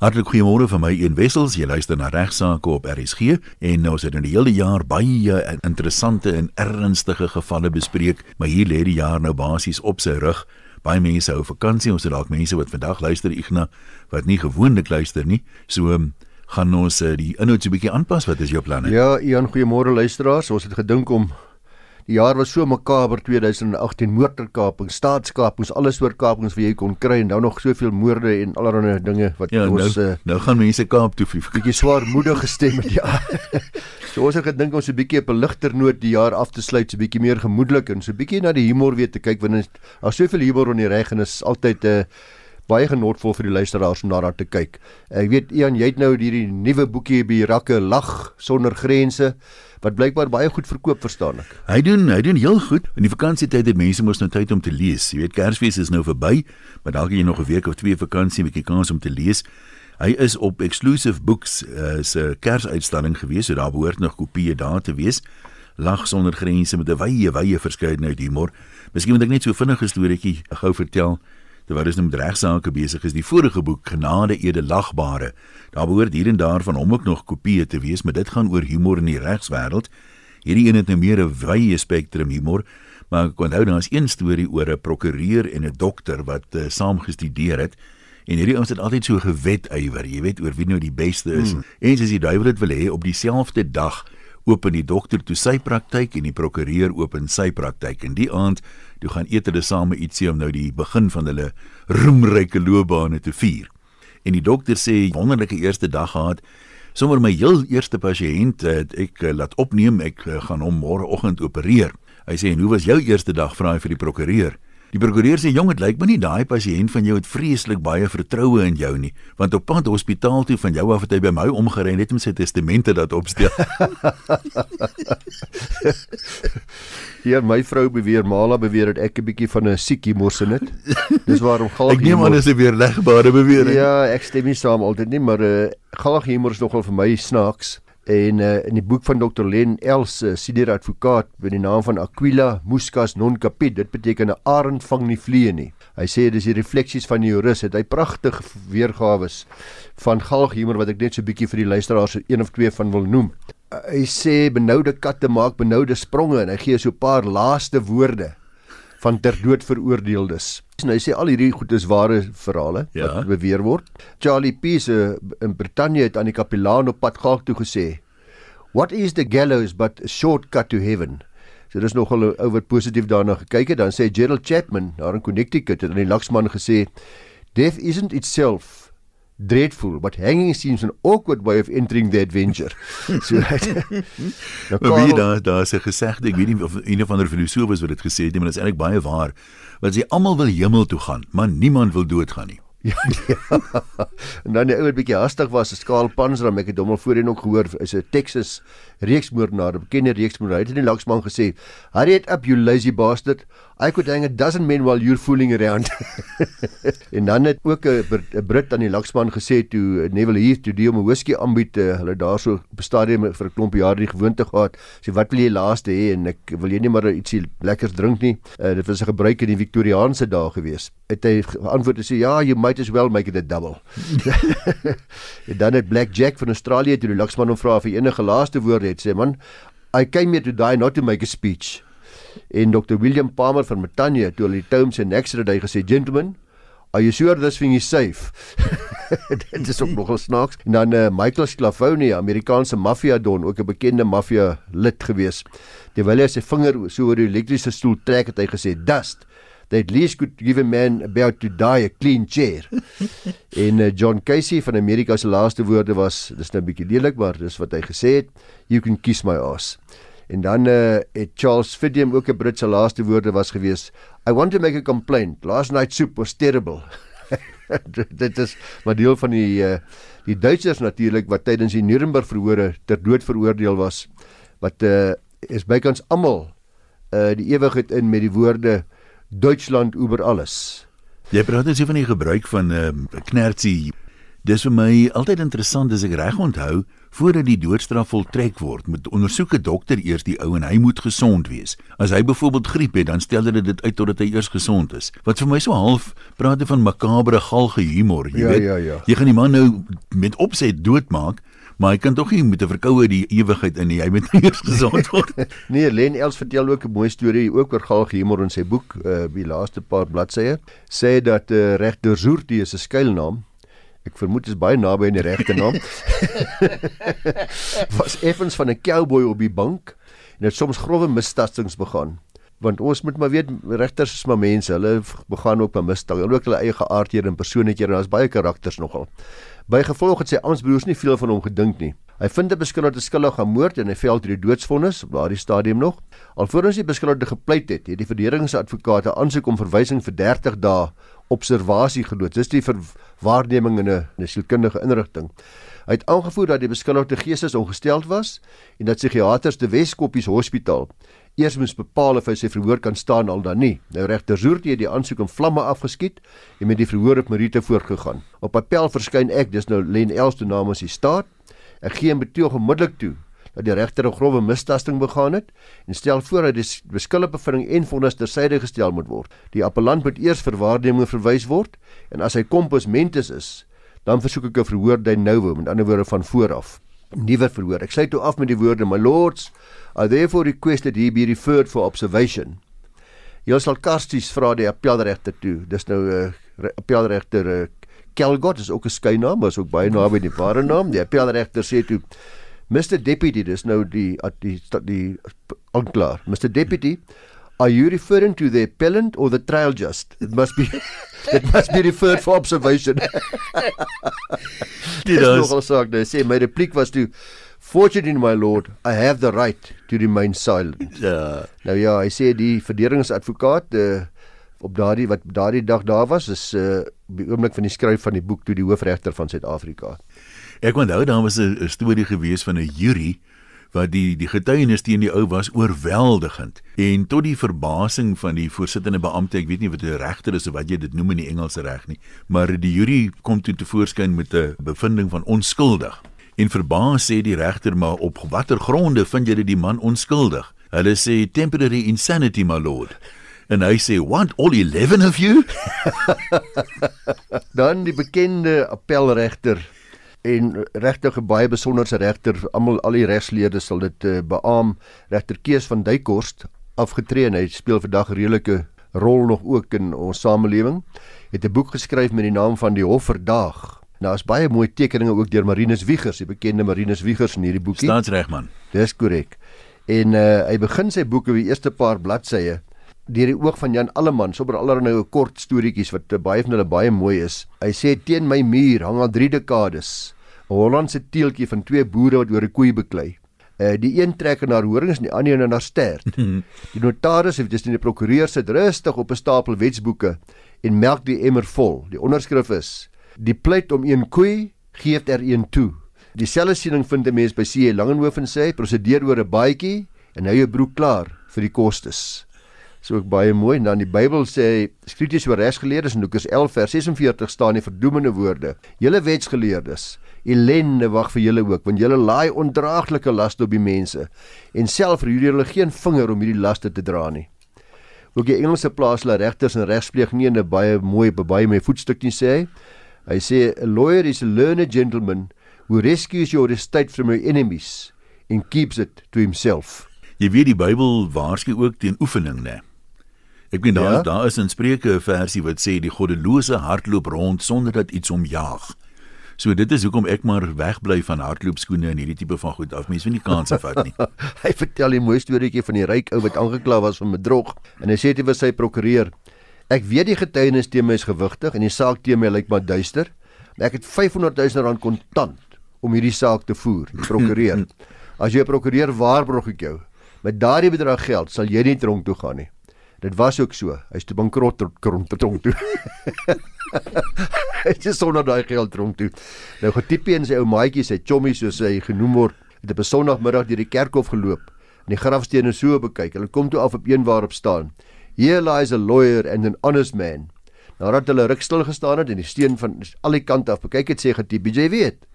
Hartlik goeiemôre van my een wessels. Jy luister na regsaake op RSG en ons het in die hele jaar baie interessante en ernstige gevalle bespreek, maar hier lê die jaar nou basies op sy rug. Baie mense hou vakansie, ons het dalk mense wat vandag luister Igna wat nie gewoonlik luister nie. So um, gaan ons uh, die inhoud 'n bietjie aanpas. Wat is jou planne? Ja, Ian, goeiemôre luisteraars. Ons het gedink om Die jaar was so makaber 2018 moordkapings, staatskapings, alles oor kapings wat jy kon kry en nou nog soveel moorde en allerlei dinge wat ja, ons nou, uh, nou gaan mense Kaap toe vlieg. Bietjie swaarmoedig gestem met ja. so ons het gedink ons 'n bietjie op 'n ligter noot die jaar af te sluit, so 'n bietjie meer gemoedelik en so 'n bietjie na die humor weer te kyk want daar's soveel humor in die reg en is altyd 'n uh, baie genotvol vir die luisteraars om daarna te kyk. Ek weet Ian, jy het nou hierdie nuwe boekie by Rakke Lag sonder grense wat blykbaar baie goed verkoop verstaan ek. Hy doen hy doen heel goed. In die vakansietyd het mense mos nou tyd om te lees. Jy weet Kersfees is nou verby, maar dalk het jy nog 'n week of twee vakansie 'n kans om te lees. Hy is op Exclusive Books uh, se Kersuitstalling gewees, so daar behoort nog kopieë daar te wees. Lag sonder grense met 'n wye wye verskeidenheid humor. Miskien moet ek net so vinnig 'n storieetjie gou vertel terwyl ons nou met regsaake besig is. Die vorige boek Genade Edelagbare. Daar behoort hier en daar van hom ook nog kopieë te wees, maar dit gaan oor humor in die regswêreld. Hierdie een het nou meer 'n wye spektrum humor, maar ek onthou daar is een storie oor 'n prokureur en 'n dokter wat uh, saam gestudeer het. En hierdie ouens het altyd so gewet ywer, jy weet oor wie nou die beste is. Hmm. En as die duiwel dit wil hê op dieselfde dag open die dokter toe sy praktyk en die prokureur open sy praktyk. En die aand toe gaan eet hulle saam ietsie om nou die begin van hulle roemryke loopbane te vier. En die dokter sê wonderlike eerste dag gehad. Sommige my heel eerste pasiënt het ek uh, laat opneem, ek uh, gaan hom môreoggend opereer. Hy sê en hoe was jou eerste dag vra hy vir die prokureur? Die prokureur sê jong, dit lyk my nie daai pasiënt van jou het vreeslik baie vertroue in jou nie, want op pad hospitaal toe van jou af het hy by my omgery net om sy testamente dat opstel. Hier my vrou beweer, Mala beweer dat ek 'n bietjie van 'n siekie morsin het. Dis waarom galg Ek neem aan dis 'n weerlegbare bewering. Ja, ek stem nie saam altyd nie, maar uh, galg humor is nogal vir my snaaks. En uh, in die boek van Dr Len Els, uh, senior advokaat met die naam van Aquila Muscas non capit, dit beteken 'n arend vang nie vliee nie. Hy sê dis die refleksies van die jurist, het hy pragtig weergawe van galghumor wat ek net so bietjie vir die luisteraars een of twee van wil noem. Uh, hy sê benoude katte maak benoude spronge en hy gee so 'n paar laaste woorde van ter dood veroordeeldes. En hy sê al hierdie goed is ware verhale ja. wat beweer word. Charlie Pease in Brittanje het aan die kapelaan op pad gaak toe gesê: "What is the gallows but a shortcut to heaven?" So dis nogal ou wat positief daarna gekyk het. Dan sê Gerald Chapman daar in Connecticut het aan die laksman gesê: "Death isn't itself dreadful but hanging seems an awkward way of entering the adventure. so nou wie daar daar is 'n gesegde, ek weet nie of een of ander filosoof was wat dit gesê het nie, maar dit is eintlik baie waar. Want jy almal wil hemel toe gaan, maar niemand wil doodgaan nie. Ja. ja. en dan die ou wat bietjie hastig was, 'n skaal Panzram, ek het hom al voorheen ook gehoor, is 'n Texas reeksmoordenaar, 'n bekende reeksmoordenaar. Hy het in die laksman gesê, "Hurry it up you lazy bastard. I could hang a dozen men while you're fooling around." en dan het ook 'n Brit aan die laksman gesê toe Neville hier toe die om 'n whisky aanbied, uh, hulle daarso op 'n stadium vir 'n klomp jare die gewoonte gehad. Sê, "Wat wil jy laaste hê?" en ek wil jy nie maar ietsie lekkers drink nie. Uh, dit was 'n gebruik in die Victoriaanse dae gewees. Het hy geantwoord en sê, "Ja, you might as well make it a double." en dan het Black Jack van Australië toe die laksman hom vra hy enige laaste woorde het sê man I came here to die not to make a speech en Dr William Palmer van Matanya toe hulle die Tomes en Nexter het hy gesê gentlemen are you sure this thing is safe dit is ook nogal snaaks en dan uh, Michael Sclafoni Amerikaanse maffia don ook 'n bekende maffia lid gewees terwyl hy sy vinger so oor die elektriese stoel trek het hy gesê dust they at least could give a man about to die a clean chair. en uh, John Casey van Amerika se laaste woorde was dis nou 'n bietjie lelik maar dis wat hy gesê het you can kiss my ass. En dan uh, het Charles Fidium ook 'n Britse laaste woorde was gewees I want to make a complaint last night soup was terrible. dit is maar deel van die uh, die Duitsers natuurlik wat tydens die Nuremberg verhore ter dood veroordeel was wat uh, is bykans almal uh, die ewigheid in met die woorde Deutschland oor alles. Jy praat net van die gebruik van 'n uh, knertsie Dis vir my altyd interessant as ek reg onthou, voordat die doodstraf voltrek word, moet ondersoek 'n dokter eers die ou en hy moet gesond wees. As hy byvoorbeeld griep het, dan stel hulle dit uit totdat hy eers gesond is. Wat vir my so half praat van makabre galge humor, jy Ja, weet. ja, ja. Jy gaan die man nou met opset doodmaak, maar hy kan tog nie met 'n verkoue die ewigheid in nie. Hy moet eers gesond word. Nee, Len Els vertel ook 'n mooi storie ook oor Galg humor in sy boek, uh die laaste paar bladsye. Sê dat uh, regter Zoertie is 'n skuilnaam. Ek vermoed dit is baie naby aan die regte naam. was effens van 'n cowboy op die bank en het soms grouwe misstastings begaan. Want ons moet maar weet regters is maar mense, hulle begaan ook misstande, hulle ook hulle eie geaardhede en persoonlikhede en daar's baie karakters nogal. By gevolg het sy amptbroers nie veel van hom gedink nie. Hy vind 'n beskuldigde skuldig aan moord en hy vel deur die doodsvonnis op daardie stadium nog. Alvorens die beskuldigde gepleit het, het die verdedigingsadvokaat 'n aansoek om verwysing vir 30 dae observasie geloods. Dis die waarneming in 'n sielkundige inrigting. Hy het aangevoer dat die beskuldigde geestesongesteld was en dat psigiaters te Weskoppies Hospitaal eers moes bepaal of hy sy verhoor kan staan al dan nie. Nou regter Zoertie het die aansoek in vlamme afgeskiet en met die verhoor op Merite voortgegaan. Op appel verskyn ek, dis nou Len Els namens die staat. Ek gee 'n betoog onmiddellik toe dat die regter 'n grove mistasting begaan het en stel voor dat die beskuldige bevinding en vonnis tersyde gestel moet word. Die appellant moet eers vir waarneming verwys word en as hy compos mentis is, dan versoek ek 'n verhoor de novo, met ander woorde van vooraf. Nuwe verhoor. Ek sê toe af met die woorde: "My lords, I therefore request that he be referred for observation." Jy sal kasties vra die appelregter toe. Dis nou 'n uh, appelregter uh, Kelgot is ook 'n skuilnaam, maar is ook baie naby die ware naam. Die appelregter sê toe Mr Deputy, dis nou die die die, aanklaer. Mr Deputy, are you referring to the appellant or the trial just? It must be it must be referred for observation. Dit is nogal saak. Nou sê my repliek was toe Fortunately my lord, I have the right to remain silent. ja, Nou ja, hy sê die verdedigingsadvokaat uh, op daardie wat daardie dag daar was is uh die oomblik van die skryf van die boek toe die hoofregter van Suid-Afrika. Ek onthou daar was 'n storie gewees van 'n jury wat die die getuienis teen die ou was oorweldigend. En tot die verbasing van die voorsittende beampte ek weet nie wat 'n regter is of wat jy dit noem in die Engelse reg nie maar die jury kom toe tevoorskyn met 'n bevinding van onskuldig. En verbaas sê die regter maar op watter gronde vind julle die man onskuldig? Hulle sê temporary insanity my lord. En hy sê what all 11 of you? Dan die bekende appelregter en regtig 'n baie besonderse regter, almal al die regsleerders sal dit uh, beamoen, regter Kees van Duikhorst afgetree en hy speel vandag 'n redelike rol nog ook in ons samelewing. Het 'n boek geskryf met die naam van Die Hof Verdaag. Nou is baie mooi tekeninge ook deur Marinus Wiegers, die bekende Marinus Wiegers in hierdie boekie. staatsregman Dis korrek. En uh, hy begin sy boek op die eerste paar bladsye deur die oog van Jan Alleman, sommer allerlei nou 'n kort storieetjies wat uh, baie van hulle baie mooi is. Hy sê teen my muur hang al 3 dekades 'n Hollandse teeltjie van twee boere wat oor 'n koei beklei. Uh, die een trek na horings en die ander een na stert. Die notaris het dus die prokureur sit rustig op 'n stapel wetsboeke en melk die emmer vol. Die onderskrif is: Die pleit om een koei, gee er een toe. Dieselfde siening vind 'n mens by C. Langehoven sê, prosedeer oor 'n baadjie en hou jou broek klaar vir die kostes. So ook baie mooi en dan die Bybel sê skrifties oor regsgeleerdes in Lukas 11 vers 46 staan die verdoemende woorde: Julle wetsgeleerdes, ellende wag vir julle ook, want julle laai ondraaglike laste op die mense en self roer julle geen vinger om hierdie laste te dra nie. Ook die Engelse plaaslike regters en regspleeg nie in 'n baie mooi baie my voetstuk nie sê hy. Hy sê a lawyer is a learned gentleman who rescues your estate from your enemies and keeps it to himself. Jy weet die Bybel waarsku ook teen oefening, né? Ek meen daar Ja? daar is in Spreuke 'n versie wat sê die goddelose hardloop rond sonder dat iets hom jaag. So dit is hoekom ek maar wegbly van hardloopskoene en hierdie tipe van goed af. Mense wil nie kanse vat nie. hy vertel 'n mooi storieetjie van die ryk ou wat aangekla was van bedrog en hy sê dit was sy prokureur. Ek weet die getuienis teen my is gewigtig en die saak teen my lyk maar duister, maar ek het 500 000 rand kontant om hierdie saak te voer, die prokureur. As jy 'n prokureur waarborg ek jou, met daardie bedrag geld sal jy nie tronk toe gaan nie. Dit was ook so. Hy's te bankrot tot tronk tronk toe. Hy het sonder daai geld tronk toe. Nou getipie in sy ou maatjie, sy chommy soos hy genoem word, het op 'n Sondagmiddag deur die kerkhof geloop en die grafstene so bekyk. Hulle kom toe af op een waarop staan: Here lies a lawyer and an honest man. Nadat hulle ruk stil gestaan het en die steen van al die kante af bekyk het, sê Gatibi, "Jy weet,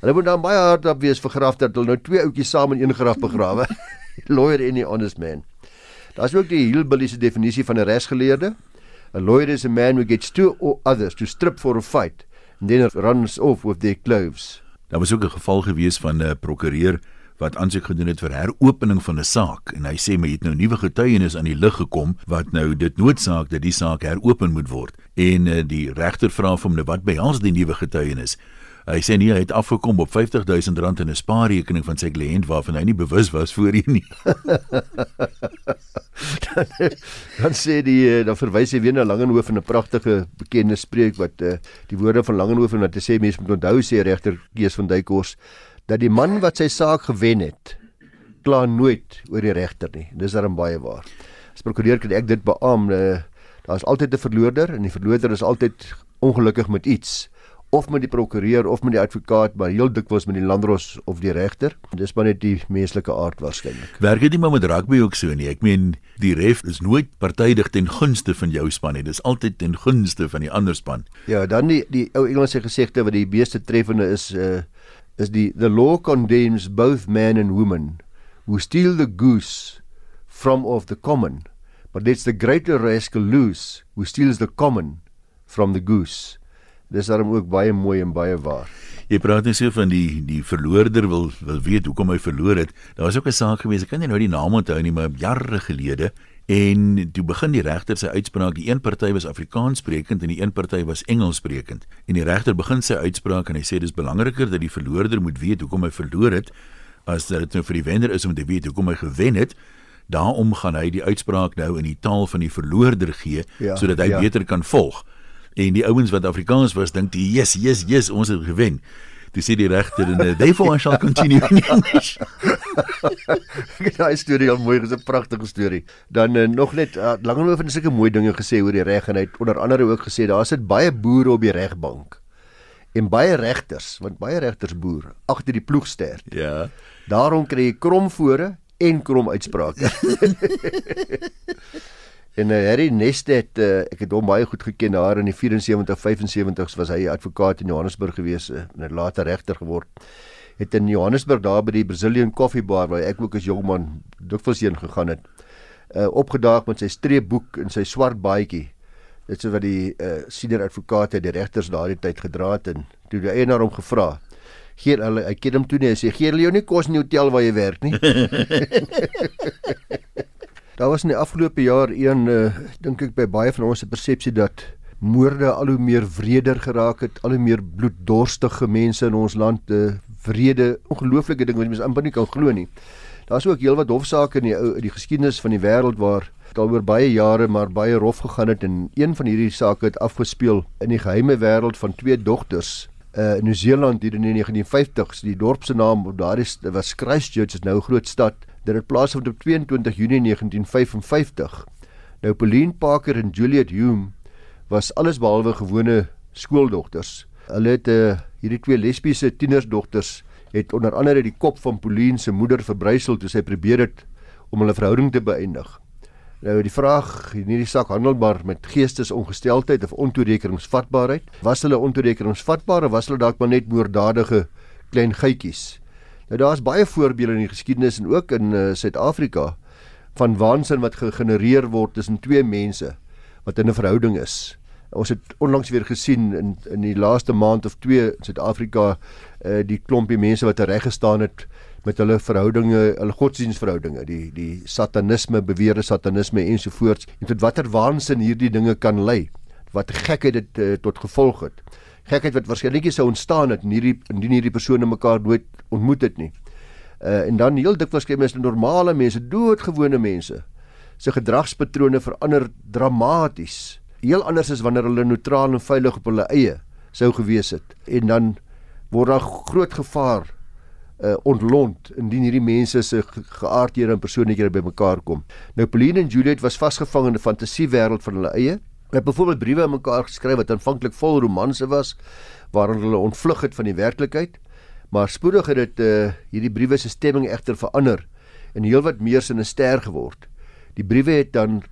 hulle moet dan baie hard op wees vir graf dat hulle nou twee ouetjies saam in een graf begrawe." lawyer en 'n honest man. Daar's ook die hillbilly se definisie van 'n regsgeleerde. A lawyer is a man who gets two others to strip for a fight and then runs off with their clothes. Daar was ook 'n geval gewees van 'n prokureur wat aansoek gedoen het vir heropening van 'n saak en hy sê maar het nou nuwe getuienis aan die lig gekom wat nou dit noodsaak dat die saak heropen moet word en uh, die regter vra vir hom nou wat behels die nuwe getuienis Hy sê nie hy het afgekom op R50000 in 'n spaarrekening van sy kliënt waarvan hy nie bewus was voorheen nie. dan, dan sê die eh, dan verwys hy weer na Langenhof en 'n pragtige bekende spreek wat uh, die woorde van Langenhof en wat hy sê mense moet onthou sê regter Kees van Duykors dat die man wat sy saak gewen het kla nooit oor die regter nie. Dis darem baie waar. As prokureur kan ek dit beamoen. Uh, Daar's altyd 'n verloorder en die verloorder is altyd ongelukkig met iets of met die prokureur of met die advokaat, maar heel dikwels met die landros of die regter. Dis maar net die menslike aard waarskynlik. Werk dit nie maar met rugby ook so nie. Ek meen die ref is nooit partydig ten gunste van jou span nie. Dis altyd ten gunste van die ander span. Ja, dan die die ou Engelse gesegde wat die meeste treffende is uh is die the law condemns both man and woman who steal the goose from of the common, but it's the greater rascal loose who steals the common from the goose. Dis daarom ook baie mooi en baie waar. Jy praat net so van die die verloorder wil wil weet hoekom hy verloor het. Daar was ook 'n saak gewees, ek kan nie nou die naam onthou nie, maar jare gelede en toe begin die regter sy uitspraak. Die een party was Afrikaans sprekend en die een party was Engels sprekend. En die regter begin sy uitspraak en hy sê dis belangriker dat die verloorder moet weet hoekom hy verloor het as dat dit nou vir die wenner is om te weet hoekom hy gewen het. Daarom gaan hy die uitspraak nou in die taal van die verloorder gee ja, sodat hy ja. beter kan volg en die ouens wat Afrikaans was dink die yes yes yes ons het gewen dis sê die regter en therefore I shall continue in English Daai storie is mooi, dis 'n pragtige storie. Dan uh, nog net uh, Langehof het sulke mooi dinge gesê oor die reg en hy het onder andere ook gesê daar sit baie boere op die regbank en baie regters, want baie regters boer agter die ploegster. Ja. Daarom kry jy krom vore en krom uitsprake. En uh, Harry Nestet, uh, ek het hom baie goed geken daar in die 74 75s was hy advokaat in Johannesburg gewees uh, en het later regter geword. Het in Johannesburg daar by die Brazilian Coffee Bar waar ek ook as jong man dikwels heen gegaan het, uh, opgedaag met sy streepboek en sy swart baadjie. Dit is wat die uh, senior advokaat het die regters daardie tyd gedra het en toe die eienaar hom gevra Hier hulle ek ken hom toe net sê gee hulle jou nie kos in die hotel waar jy werk nie. Daar was in die afgelope jaar een uh, dink ek by baie van ons se persepsie dat moorde al hoe meer wreder geraak het, al hoe meer bloeddorstige mense in ons land, 'n uh, wrede, ongelooflike ding wat mense amper nie kan glo nie. Daar's ook heelwat hofsaake in die ou die geskiedenis van die wêreld waar dit al oor baie jare maar baie rof gegaan het en een van hierdie sake het afgespeel in die geheime wêreld van twee dogters uh in Nieu-Seeland hier in die 1950s. Die dorp se naam daar is was Christchurch, is nou 'n groot stad Dit het plaasgevind op 22 Junie 1955. Nou Pauline Parker en Juliet Hume was alles behalwe gewone skooldogters. Hulle het uh, hierdie twee lesbiese tienersdogters het onder andere die kop van Pauline se moeder verbrysel toe sy probeer het om hulle verhouding te beëindig. Nou die vraag in hierdie saak handelbaar met geestesongesteldheid of ontoerekeningsvatbaarheid. Was hulle ontoerekeningsvatbaar of was hulle dalk maar net moorddadige klein geitjies? Nou daar's baie voorbeelde in die geskiedenis en ook in uh, Suid-Afrika van waansin wat gegenereer word tussen twee mense wat in 'n verhouding is. Ons het onlangs weer gesien in in die laaste maand of twee in Suid-Afrika uh, die klompie mense wat reg gestaan het met hulle verhoudinge, hulle godsdienstverhoudinge, die die satanisme, beweerde satanisme ensovoorts. En tot watter waansin hierdie dinge kan lei. Wat gekheid dit uh, tot gevolg het gekheid wat waarskynlik sou ontstaan het in hierdie indien hierdie persone mekaar nooit ontmoet het nie. Uh en dan heel dikwels kry mense normale mense, doodgewone mense se gedragspatrone verander dramaties. Heel anders as wanneer hulle neutraal en veilig op hulle eie sou gewees het. En dan word daar groot gevaar uh ontlont indien hierdie mense se geaardhede en persoonlikhede bymekaar kom. Nou Pauline en Juliet was vasgevang in 'n fantasiewêreld van hulle eie het byvoorbeeld briewe aan mekaar geskryf wat aanvanklik vol romanse was waarin hulle ontvlug het van die werklikheid maar spoedig het dit uh, hierdie briewe se stemming egter verander en heelwat meer sinister geword die briewe het dan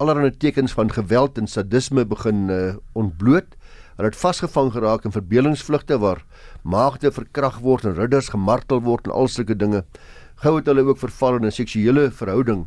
allerlei tekens van geweld en sadisme begin uh, ontbloot. Hulle het vasgevang geraak in verbelingsvlugte waar maagde verkrag word en ridders gemartel word en al sulke dinge. Gou het hulle ook verval in 'n seksuele verhouding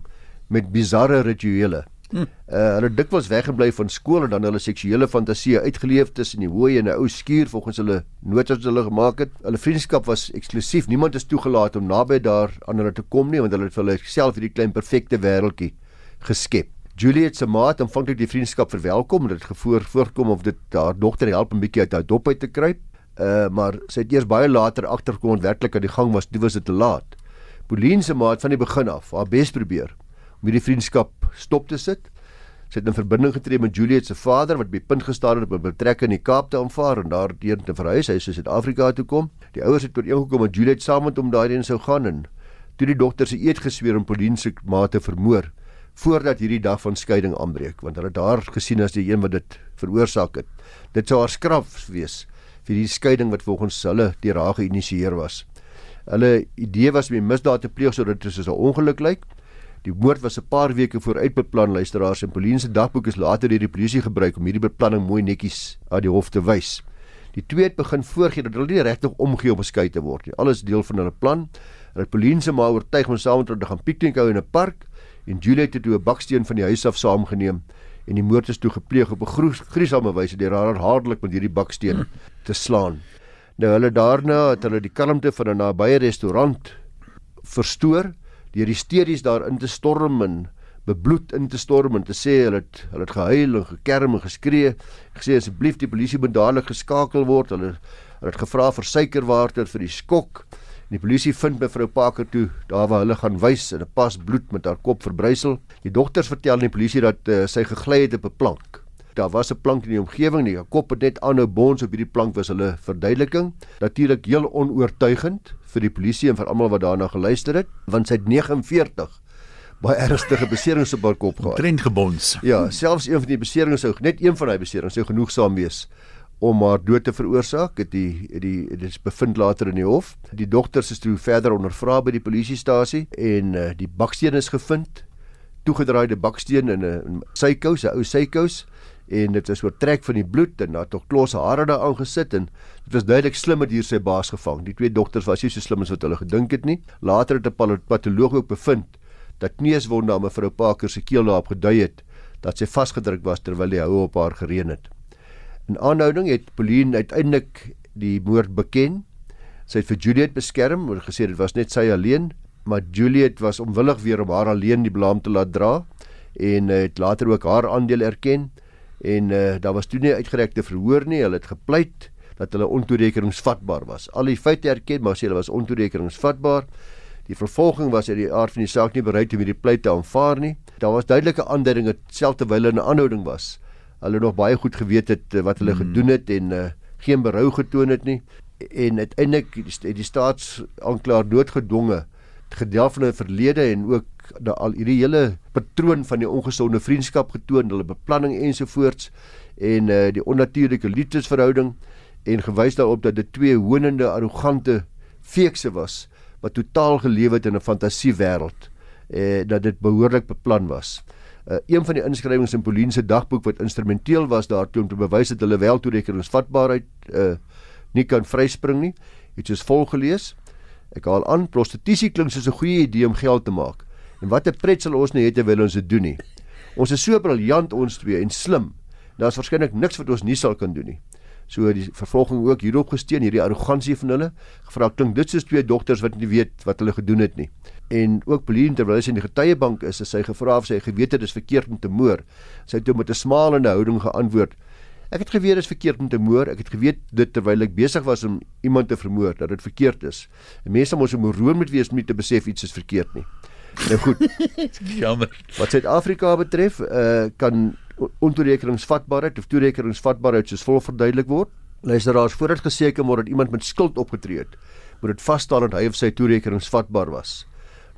met bizarre rituele. Hm. Uh, hulle dikwels weggebly van skool en dan hulle seksuele fantasieë uitgeleef tussen die hooi en 'n ou skuur volgens hulle notas wat hulle gemaak het. Hulle vriendskap was eksklusief. Niemand is toegelaat om naby daar aan hulle te kom nie want hulle het vir hulle self hierdie klein perfekte wêreltjie geskep. Juliet se maat aanvanklik die vriendskap verwelkom en dit gevoer voorkom of dit haar dogter help 'n bietjie uit haar dop uit te kruip. Uh maar sy het eers baie later agterkom werklik aan die gang was, dit was dit te laat. Pauline se maat van die begin af haar bes probeer hierdie vriendskap stop te sit. Sy het in verbinding getree met Juliet se vader wat by punt gestaan het om 'n betrekking in die Kaap te aanvaar en daardeur te verhuis. Hy is in Suid-Afrika toe kom. Die ouers het ooreengekom dat Juliet saam met hom daarheen sou gaan en toe die dogter se eet gesweer om Pauline se maat te vermoor voordat hierdie dag van skeiding aanbreek want hulle het haar gesien as die een wat dit veroorsaak het. Dit sou haar straf wees vir die skeiding wat volgens hulle deur haar geïnisieer was. Hulle idee was om die misdaad te pleeg sodat dit soos 'n ongeluk lyk. Die moord was 'n paar weke vooruit beplan luisteraars en Pauline se dagboek is later deur die polisie gebruik om hierdie beplanning mooi netjies aan die hof te wys. Die twee het begin voorgee dat hulle nie regtig omgee om geskei te word nie. Alles deel van hulle plan. Hulle Pauline se ma oortuig om saam met hulle te gaan piknik hou in 'n park en Juliet het toe 'n baksteen van die huis af saamgeneem en die moord is toe gepleeg op 'n gruisame wyse deur haar hardelik met hierdie baksteen te slaan. Nou hulle daarna het hulle die kalmte van 'n nabye restaurant verstoor deur die steries daarin te storm en bebloed in te storm en te sê hulle het hulle het gehuil en gekerm en geskree gesê asseblief die polisie moet dadelik geskakel word hulle hulle het gevra vir suikerwater vir die skok Die polisie vind mevrou Parker toe daar waar hulle gaan wys in 'n pas bloed met haar kop verbrysel. Die dogters vertel aan die polisie dat uh, sy gegly het op 'n plank. Daar was 'n plank in die omgewing, die kop het net aanhou bons op hierdie plank was hulle verduideliking. Natuurlik heel onoortuigend vir die polisie en vir almal wat daarna geluister het, want sy het 49 baie ernstige beserings op haar kop gehad. Trend gebons. Ja, selfs een van die beserings sou net een van daai beserings sou genoegsaam wees om haar dood te veroorsaak het die het die dit is bevind later in die hof die dogters is toe verder ondervra by die polisiestasie en uh, die baksteen is gevind toegedraaide baksteen in 'n sykous 'n ou sykous en dit is oortrek van die bloed en daar tog klos hare daar aangesit en dit was duidelik slimmer hier sy baas gevang. Die twee dogters was nie so slim as wat hulle gedink het nie. Later het 'n patoloog ook bevind dat kneuswonde aan mevrou Parker se keel daarop gedui het dat sy vasgedruk was terwyl die houe op haar gereën het. In aanhouding het Pauline uiteindelik die moord beken. Sy het vir Juliet beskerm en gesê dit was net sy alleen, maar Juliet was onwillig weer om haar alleen die blame te laat dra en uh, het later ook haar aandeel erken en uh, daar was toe nie uitgerekte verhoor nie. Hulle het gepleit dat hulle ontoerekeningsvatbaar was. Al die feite erken, maar sê hulle was ontoerekeningsvatbaar. Die vervolging was uit die aard van die saak nie bereid om hierdie pleit te aanvaar nie. Daar was duidelike aanduidinge selfs terwyl hulle in aanhouding was hulle nog baie goed geweet het uh, wat hulle hmm. gedoen het en uh, geen berou getoon het nie en uiteindelik het die staatsaanklaer noodgedwonge gedeel van hulle verlede en ook da, al hierdie hele patroon van die ongesonde vriendskap getoon, hulle beplanning ensovoorts en uh, die onnatuurlike liefdesverhouding en gewys daarop dat dit twee honende arrogante feekse was wat totaal geleef het in 'n fantasiewêreld en uh, dat dit behoorlik beplan was uh, een van die inskrywings in Pauline se dagboek wat instrumenteel was daartoe om te bewys dat hulle wel toerekeningsvatbaarheid uh, nie kan vryspring nie. Het soos volg gelees. Ek haal aan prostitusie klink soos 'n goeie idee om geld te maak. En wat 'n pret sal ons nie hê terwyl ons dit doen nie. Ons is so briljant ons twee en slim. Daar's waarskynlik niks wat ons nie sal kan doen nie. So die vervolging ook hierop gesteun hierdie arrogansie van hulle. Gevra klink dit soos twee dogters wat nie weet wat hulle gedoen het nie en ook Pauline terwyl sy in die getuiebank is, is sy gevra of sy geweet het dit is verkeerd om te moor. Sy het toe met 'n smalende houding geantwoord: Ek het geweet dit is verkeerd om te moor. Ek het geweet dit terwyl ek besig was om iemand te vermoor dat dit verkeerd is. En mense moet so moroon moet wees om nie te besef iets is verkeerd nie. Nou goed. Jammer. Wat Suid-Afrika betref, uh kan ontoerekeningsvatbaarheid of toerekeningsvatbaarheid soos volg verduidelik word. Luisteraars, voordat geseker word dat iemand met skuld opgetree het, moet dit vasstel dat hy of sy toerekeningsvatbaar was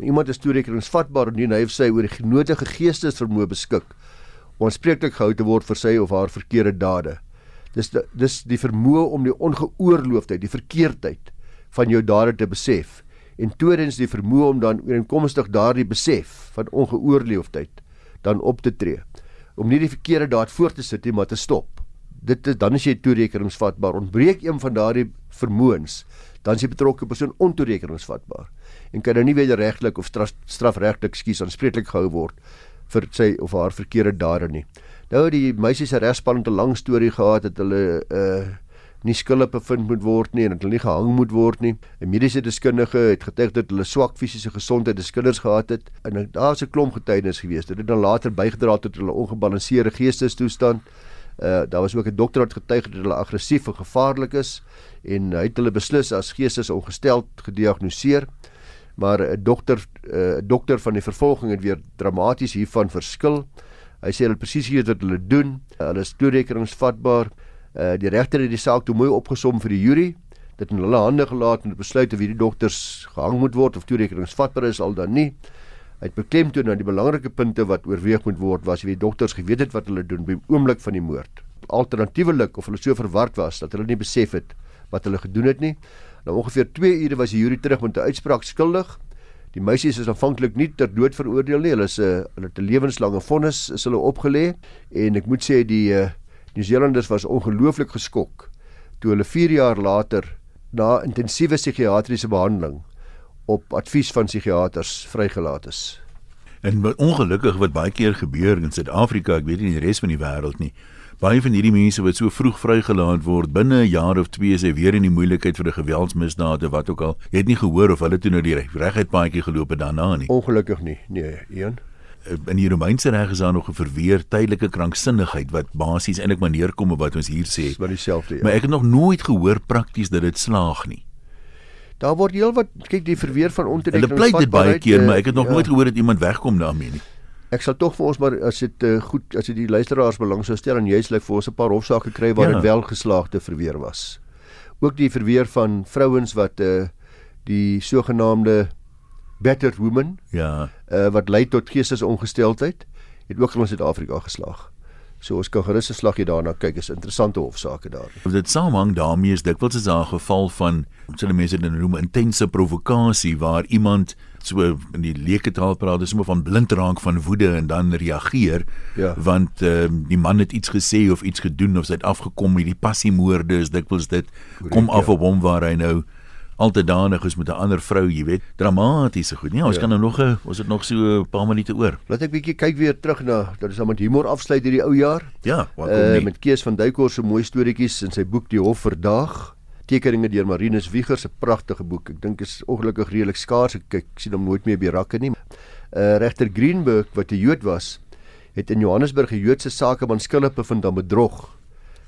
iemand is toerekeningsvatbaar indien hy of sy oor die genotige geestesvermoë beskik om aanspreeklik gehou te word vir sy of haar verkeerde dade. Dis die, dis die vermoë om die ongeoorloofdheid, die verkeerdheid van jou dade te besef en tweedens die vermoë om dan ooreenkomstig daardie besef van ongeoorloofdheid dan op te tree. om nie die verkeerde daad voort te sit nie, maar te stop. Dit is dan is jy toerekeningsvatbaar. Ontbreek een van daardie vermoëns, dan is die betrokke persoon ontoerekeningsvatbaar en kan nou nie wederregtelik of straf, strafregtelik skuis aanspreeklik gehou word vir sy of haar verkeerde dade nie. Nou die meisies se regspan het 'n lang storie gehad dat hulle uh nie skuldig bevind moet word nie en dat hulle nie gehang moet word nie. 'n Mediese deskundige het getuig dat hulle swak fisiese gesondheid as kinders gehad het en daar's 'n klomp getuienis gewees. Dit het dan later bygedra tot hulle ongebalanseerde geestestoestand. Uh daar was ook 'n dokter wat getuig het dat hulle aggressief en gevaarlik is en hy het hulle beslis as geestesongesteld gediagnoseer. Maar 'n dokter 'n uh, dokter van die vervolging het weer dramaties hiervan verskil. Hy sê hulle presies weet wat hulle doen. Hulle is toerekeningsvatbaar. Uh die regter het die saak toe mooi opgesom vir die jury. Dit in hulle hande gelaat te besluit of hierdie dogters gehang moet word of toerekeningsvatbaar is al dan nie. Hy het beklemtoon dat die belangrike punte wat oorweeg moet word was wie die dogters geweet het wat hulle doen by die oomblik van die moord. Alternatiefelik of hulle so verward was dat hulle nie besef het wat hulle gedoen het nie. Nou ongeveer 2 ure was die jury terug met 'n uitspraak skuldig. Die meisies is aanvanklik nie ter dood veroordeel nie. Hulle is 'n uh, hulle het 'n lewenslange vonnis is hulle opgelê en ek moet sê die uh, Nieu-Seelanders was ongelooflik geskok toe hulle 4 jaar later na intensiewe psigiatriese behandeling op advies van psigiaters vrygelaat is. En ongelukkig wat baie keer gebeur in Suid-Afrika, ek weet nie in die res van die wêreld nie. Baie van hierdie mense wat so vroeg vrygelaat word, binne 'n jaar of 2 is hy weer in die moeilikheid vir 'n geweldsmisdaad of wat ook al. Jy het nie gehoor of hulle toe nou die reguit paadjie geloop het daarna nie. Ongelukkig nie. Nee, een. Eh, in die Romeinse reg is daar nog 'n verweer tydelike kranksinnigheid wat basies eintlik maar neerkom op wat ons hier sê. Maar dieselfde. Ja. Maar ek het nog nooit gehoor prakties dat dit slaag nie. Daar word heelwat kyk die verweer van ontdekking. Hulle pleit dit baie keer, maar ek het nog ja. nooit gehoor dat iemand wegkom daarmee nie. Ek sal tog vir ons maar as dit uh, goed as dit die luisteraars belang sou stel en jy's lyk vir ons 'n paar hofsaake kry waar dit ja. wel geslaagde verweer was. Ook die verweer van vrouens wat uh, die sogenaamde battered woman ja uh, wat lei tot geestesongesteldheid het ook in Suid-Afrika geslaag. So ons kan gerus 'n slaggie daarna kyk, is interessante hofsaake daar. Of dit saamhang daarmee is dikwels is daar 'n geval van hulle mense dit noem intense provokasie waar iemand so in die leuke taal praat, dis sommer van blind raak van woede en dan reageer ja. want uh, die man het iets gesê of iets gedoen of hy het afgekom hierdie passiemoorde is dikwels dit kom af ja. op hom waar hy nou altyd danig is met 'n ander vrou, jy weet, dramatiese goed. Nee, ons ja. kan nou nog 'n ons het nog so 'n paar minute oor. Laat ek bietjie kyk weer terug na dat ons dan met humor afsluit hierdie ou jaar. Ja, wat kom nie. Uh, met Kees van Duykor se mooi storieetjies in sy boek Die Hof verdaag. Tekeninge deur Marinus Wieger se pragtige boek. Ek dink is ongelukkig redelik skaars. Ek kyk sien hom nooit meer by rakke nie. Uh regter Greenberg wat 'n Jood was, het in Johannesburg 'n Joodse sakeman skuldig bevind aan bedrog.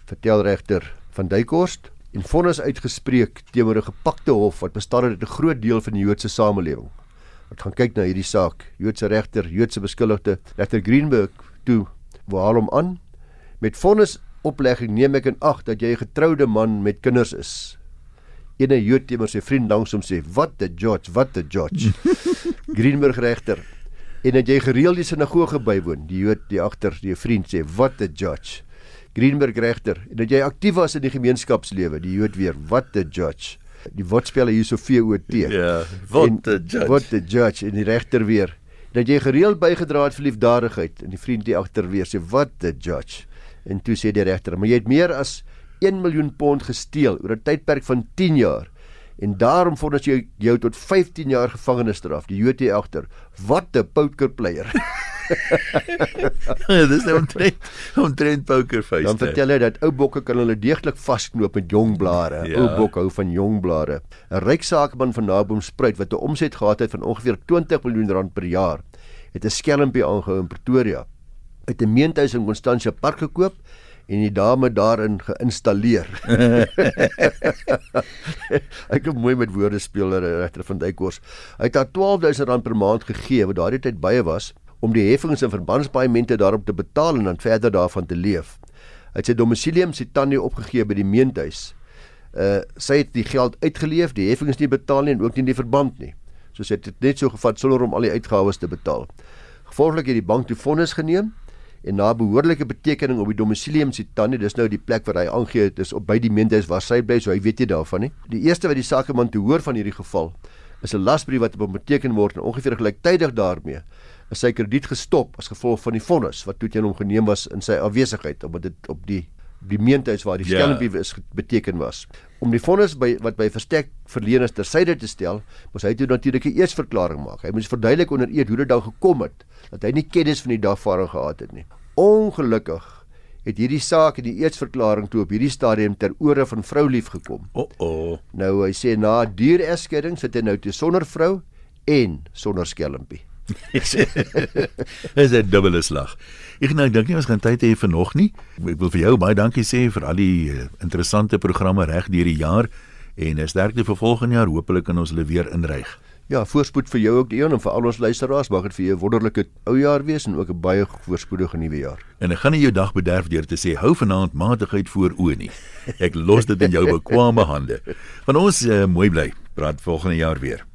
Vertel regter van Duikhorst en vonnis uitgespreek teenoor 'n gepakte hof wat bestaan uit 'n groot deel van die Joodse samelewing. Wat gaan kyk na hierdie saak. Joodse regter, Joodse beskuldigde, regter Greenberg toe waar hom aan met vonnis oplegging neem ek in ag dat jy 'n getroude man met kinders is. Ene Jood teenoor sy vriend langs hom sê: "Wat 'n judge, wat 'n judge." Greenberg regter en dat jy gereeld die sinagoge bywoon. Die Jood die agter, die vriend sê: "Wat 'n judge." Greenberg regter en dat jy aktief was in die gemeenskapslewe, die Jood weer, what the judge. Die woordspelle hier so VOT. Ja, what the judge. What the judge en die regter weer. Dat jy gereeld bygedra het vir liefdadigheid en die vriend die agter weer sê what the judge. En toe sê die regter, maar jy het meer as 1 miljoen pond gesteel oor 'n tydperk van 10 jaar. En daarom vonnis jy jou tot 15 jaar gevangenisstraf. Die hier agter. What 'n poker player. ja, dis nou 'n trend, 'n trend poker face. Dan vertel hy dat ou bokke kan hulle deeglik vasknoop met jong blare. Ja. Ou bok hou van jong blare. 'n Ryk sakeman van Naboom Spruit wat 'n omset gehad het van ongeveer 20 miljoen rand per jaar, het 'n skelmpie aangehou in Pretoria. Het 'n meentuis in Constantia Park gekoop en die dame daarin geïnstalleer. Ek het mooi met woorde speel regter van Duykors. Hy het haar 12000 rand per maand gegee wat daardie tyd baie was om die heffings en verbandspaaiemente daarop te betaal en dan verder daarvan te leef. Hy het sy domisilium sy tannie opgegee by die meentuis. Uh sy het die geld uitgeleef, die heffings nie betaal nie en ook nie die verband nie. So sy het net so gevat sonder om al die uitgawes te betaal. Gevolglik het die bank toe vonnis geneem en na behoorlike betekening op die domisilium sy tannie, dis nou die plek waar hy aangegee het is op by die meentuis waar sy bly, so hy weet nie daarvan nie. Die eerste wat die sakeman te hoor van hierdie geval is 'n lasbrief wat op hom beteken word en ongeveer gelyktydig daarmee is sy krediet gestop as gevolg van die vonnis wat toe teen hom geneem was in sy afwesigheid omdat dit op die die meentuis waar die Ja. skelmpie is beteken was. Om die vonnis by wat by verstek verleners tersyde te stel, moes hy toe natuurlik 'n eetsverklaring maak. Hy moes verduidelik onder eed hoe dit dan gekom het dat hy nie kennis van die dagvaarding gehad het nie. Ongelukkig het hierdie saak en die eetsverklaring toe op hierdie stadium ter ore van vrou lief gekom. O, oh, Nou hy sê na duur egskeiding sit hy nou toe sonder vrou en sonder skelmpie. Dis 'n dubbele slag. Ek nou dink nie ons gaan tyd hê vir nog nie. Ek wil vir jou baie dankie sê vir al die eh, interessante programme reg deur die jaar en sterkte vir volgende jaar. Hoopelik kan ons hulle weer inryg. Ja, voorspoed vir jou ook Dion en vir al ons luisteraars. Mag dit vir jou 'n wonderlike ou jaar wees en ook 'n baie voorspoedige nuwe jaar. En ek gaan nie jou dag bederf deur te sê hou vanaand matigheid voor oë nie. Ek los dit in jou bekwame hande. Van ons uh, mooi bly. Praat volgende jaar weer.